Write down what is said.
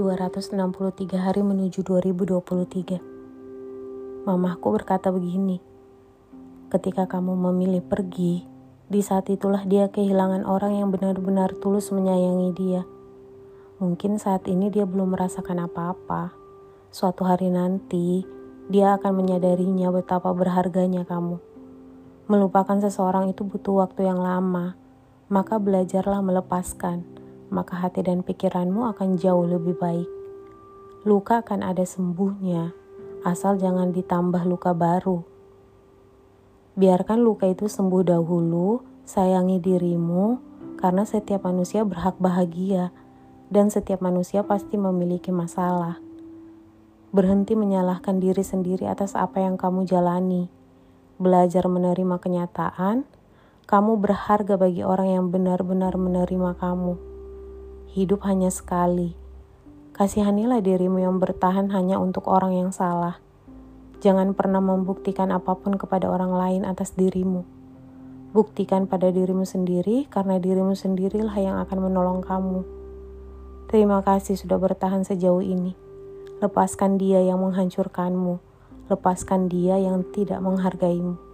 263 hari menuju 2023. Mamahku berkata begini, ketika kamu memilih pergi, di saat itulah dia kehilangan orang yang benar-benar tulus menyayangi dia. Mungkin saat ini dia belum merasakan apa-apa. Suatu hari nanti, dia akan menyadarinya betapa berharganya kamu. Melupakan seseorang itu butuh waktu yang lama, maka belajarlah melepaskan maka hati dan pikiranmu akan jauh lebih baik. Luka akan ada sembuhnya, asal jangan ditambah luka baru. Biarkan luka itu sembuh dahulu, sayangi dirimu, karena setiap manusia berhak bahagia, dan setiap manusia pasti memiliki masalah. Berhenti menyalahkan diri sendiri atas apa yang kamu jalani. Belajar menerima kenyataan, kamu berharga bagi orang yang benar-benar menerima kamu. Hidup hanya sekali. Kasihanilah dirimu yang bertahan hanya untuk orang yang salah. Jangan pernah membuktikan apa pun kepada orang lain atas dirimu. Buktikan pada dirimu sendiri, karena dirimu sendirilah yang akan menolong kamu. Terima kasih sudah bertahan sejauh ini. Lepaskan dia yang menghancurkanmu. Lepaskan dia yang tidak menghargaimu.